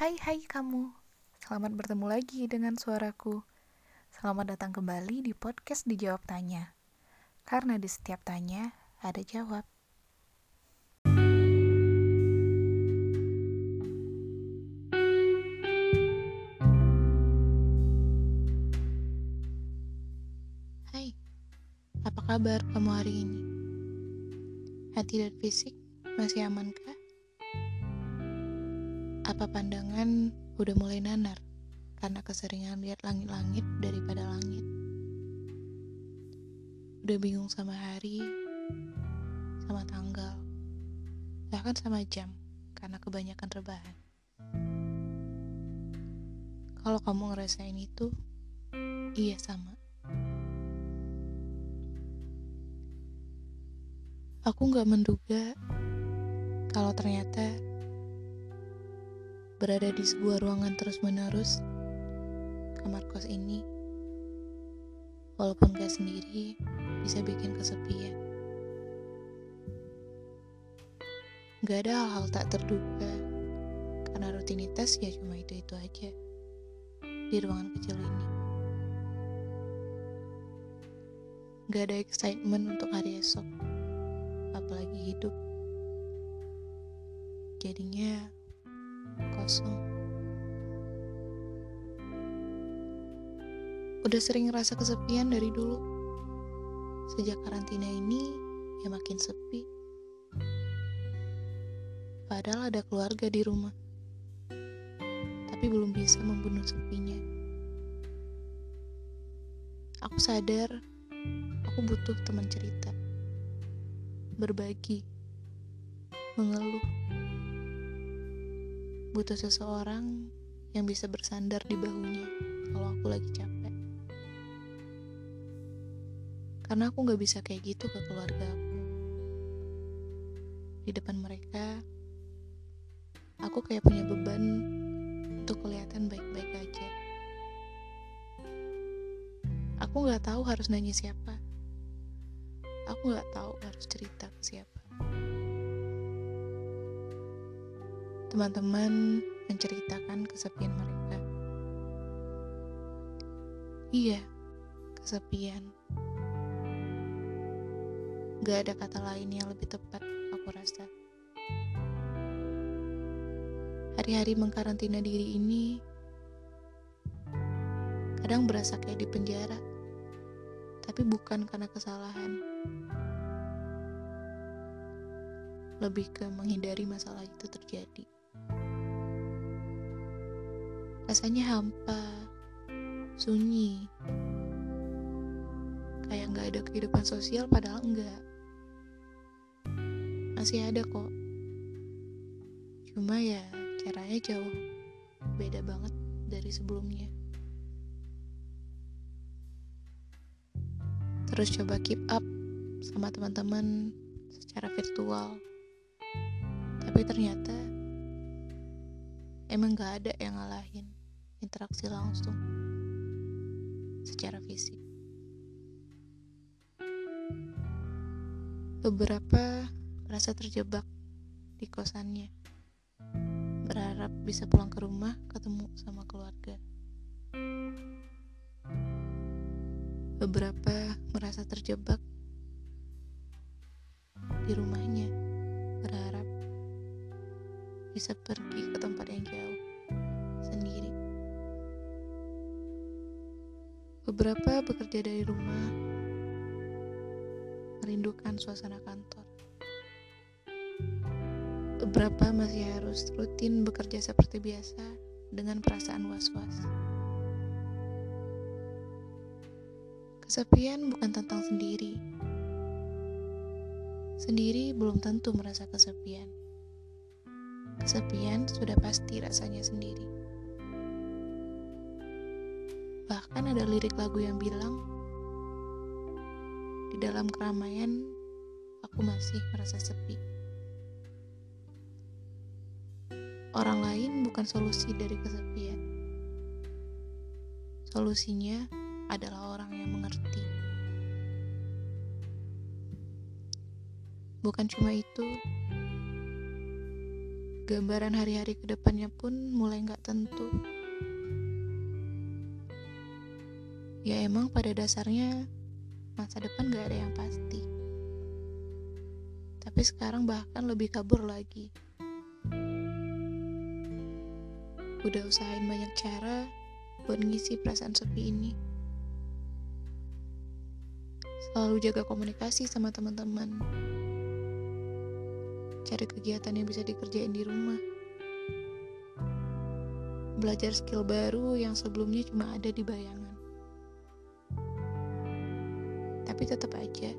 Hai hai kamu, selamat bertemu lagi dengan suaraku. Selamat datang kembali di podcast Dijawab Tanya. Karena di setiap tanya ada jawab. Hai, apa kabar kamu hari ini? Hati dan fisik masih amankah? Apa pandangan udah mulai nanar karena keseringan lihat langit-langit daripada langit? Udah bingung sama hari, sama tanggal, bahkan sama jam karena kebanyakan rebahan. Kalau kamu ngerasain itu, iya sama. Aku gak menduga kalau ternyata berada di sebuah ruangan terus-menerus, kamar kos ini, walaupun gak sendiri, bisa bikin kesepian. Gak ada hal-hal tak terduga, karena rutinitas ya cuma itu-itu aja di ruangan kecil ini. Gak ada excitement untuk hari esok, apalagi hidup. Jadinya kosong. Udah sering ngerasa kesepian dari dulu. Sejak karantina ini, ya makin sepi. Padahal ada keluarga di rumah. Tapi belum bisa membunuh sepinya. Aku sadar, aku butuh teman cerita. Berbagi. Mengeluh butuh seseorang yang bisa bersandar di bahunya kalau aku lagi capek. Karena aku gak bisa kayak gitu ke keluarga aku. Di depan mereka, aku kayak punya beban untuk kelihatan baik-baik aja. Aku gak tahu harus nanya siapa. Aku gak tahu harus cerita ke siapa. Teman-teman menceritakan kesepian mereka. Iya, kesepian. Gak ada kata lain yang lebih tepat, aku rasa. Hari-hari mengkarantina diri ini kadang berasa kayak di penjara, tapi bukan karena kesalahan. Lebih ke menghindari masalah itu terjadi. Rasanya hampa, sunyi, kayak nggak ada kehidupan sosial padahal enggak. Masih ada kok. Cuma ya caranya jauh beda banget dari sebelumnya. Terus coba keep up sama teman-teman secara virtual. Tapi ternyata emang gak ada yang ngalahin interaksi langsung secara fisik. Beberapa merasa terjebak di kosannya, berharap bisa pulang ke rumah ketemu sama keluarga. Beberapa merasa terjebak di rumahnya, berharap bisa pergi ke tempat yang jauh Beberapa bekerja dari rumah, merindukan suasana kantor. Beberapa masih harus rutin bekerja seperti biasa dengan perasaan was-was. Kesepian bukan tentang sendiri. Sendiri belum tentu merasa kesepian. Kesepian sudah pasti rasanya sendiri. Bahkan ada lirik lagu yang bilang, di dalam keramaian aku masih merasa sepi. Orang lain bukan solusi dari kesepian. Solusinya adalah orang yang mengerti. Bukan cuma itu, Gambaran hari-hari ke depannya pun mulai gak tentu. Ya emang pada dasarnya masa depan gak ada yang pasti. Tapi sekarang bahkan lebih kabur lagi. Udah usahain banyak cara buat ngisi perasaan sepi ini. Selalu jaga komunikasi sama teman-teman. Cari kegiatan yang bisa dikerjain di rumah. Belajar skill baru yang sebelumnya cuma ada di bayangan. Tapi tetap aja,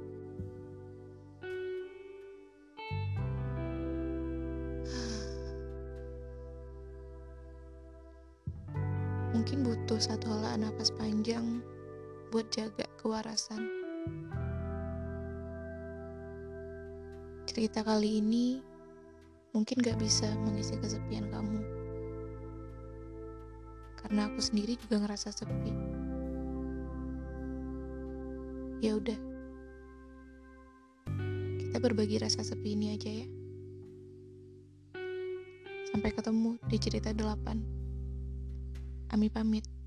Mungkin butuh satu hala napas panjang buat jaga kewarasan. Cerita kali ini mungkin gak bisa mengisi kesepian kamu. Karena aku sendiri juga ngerasa sepi. Ya udah. Kita berbagi rasa sepi ini aja ya. Sampai ketemu di cerita delapan. Ami pamit.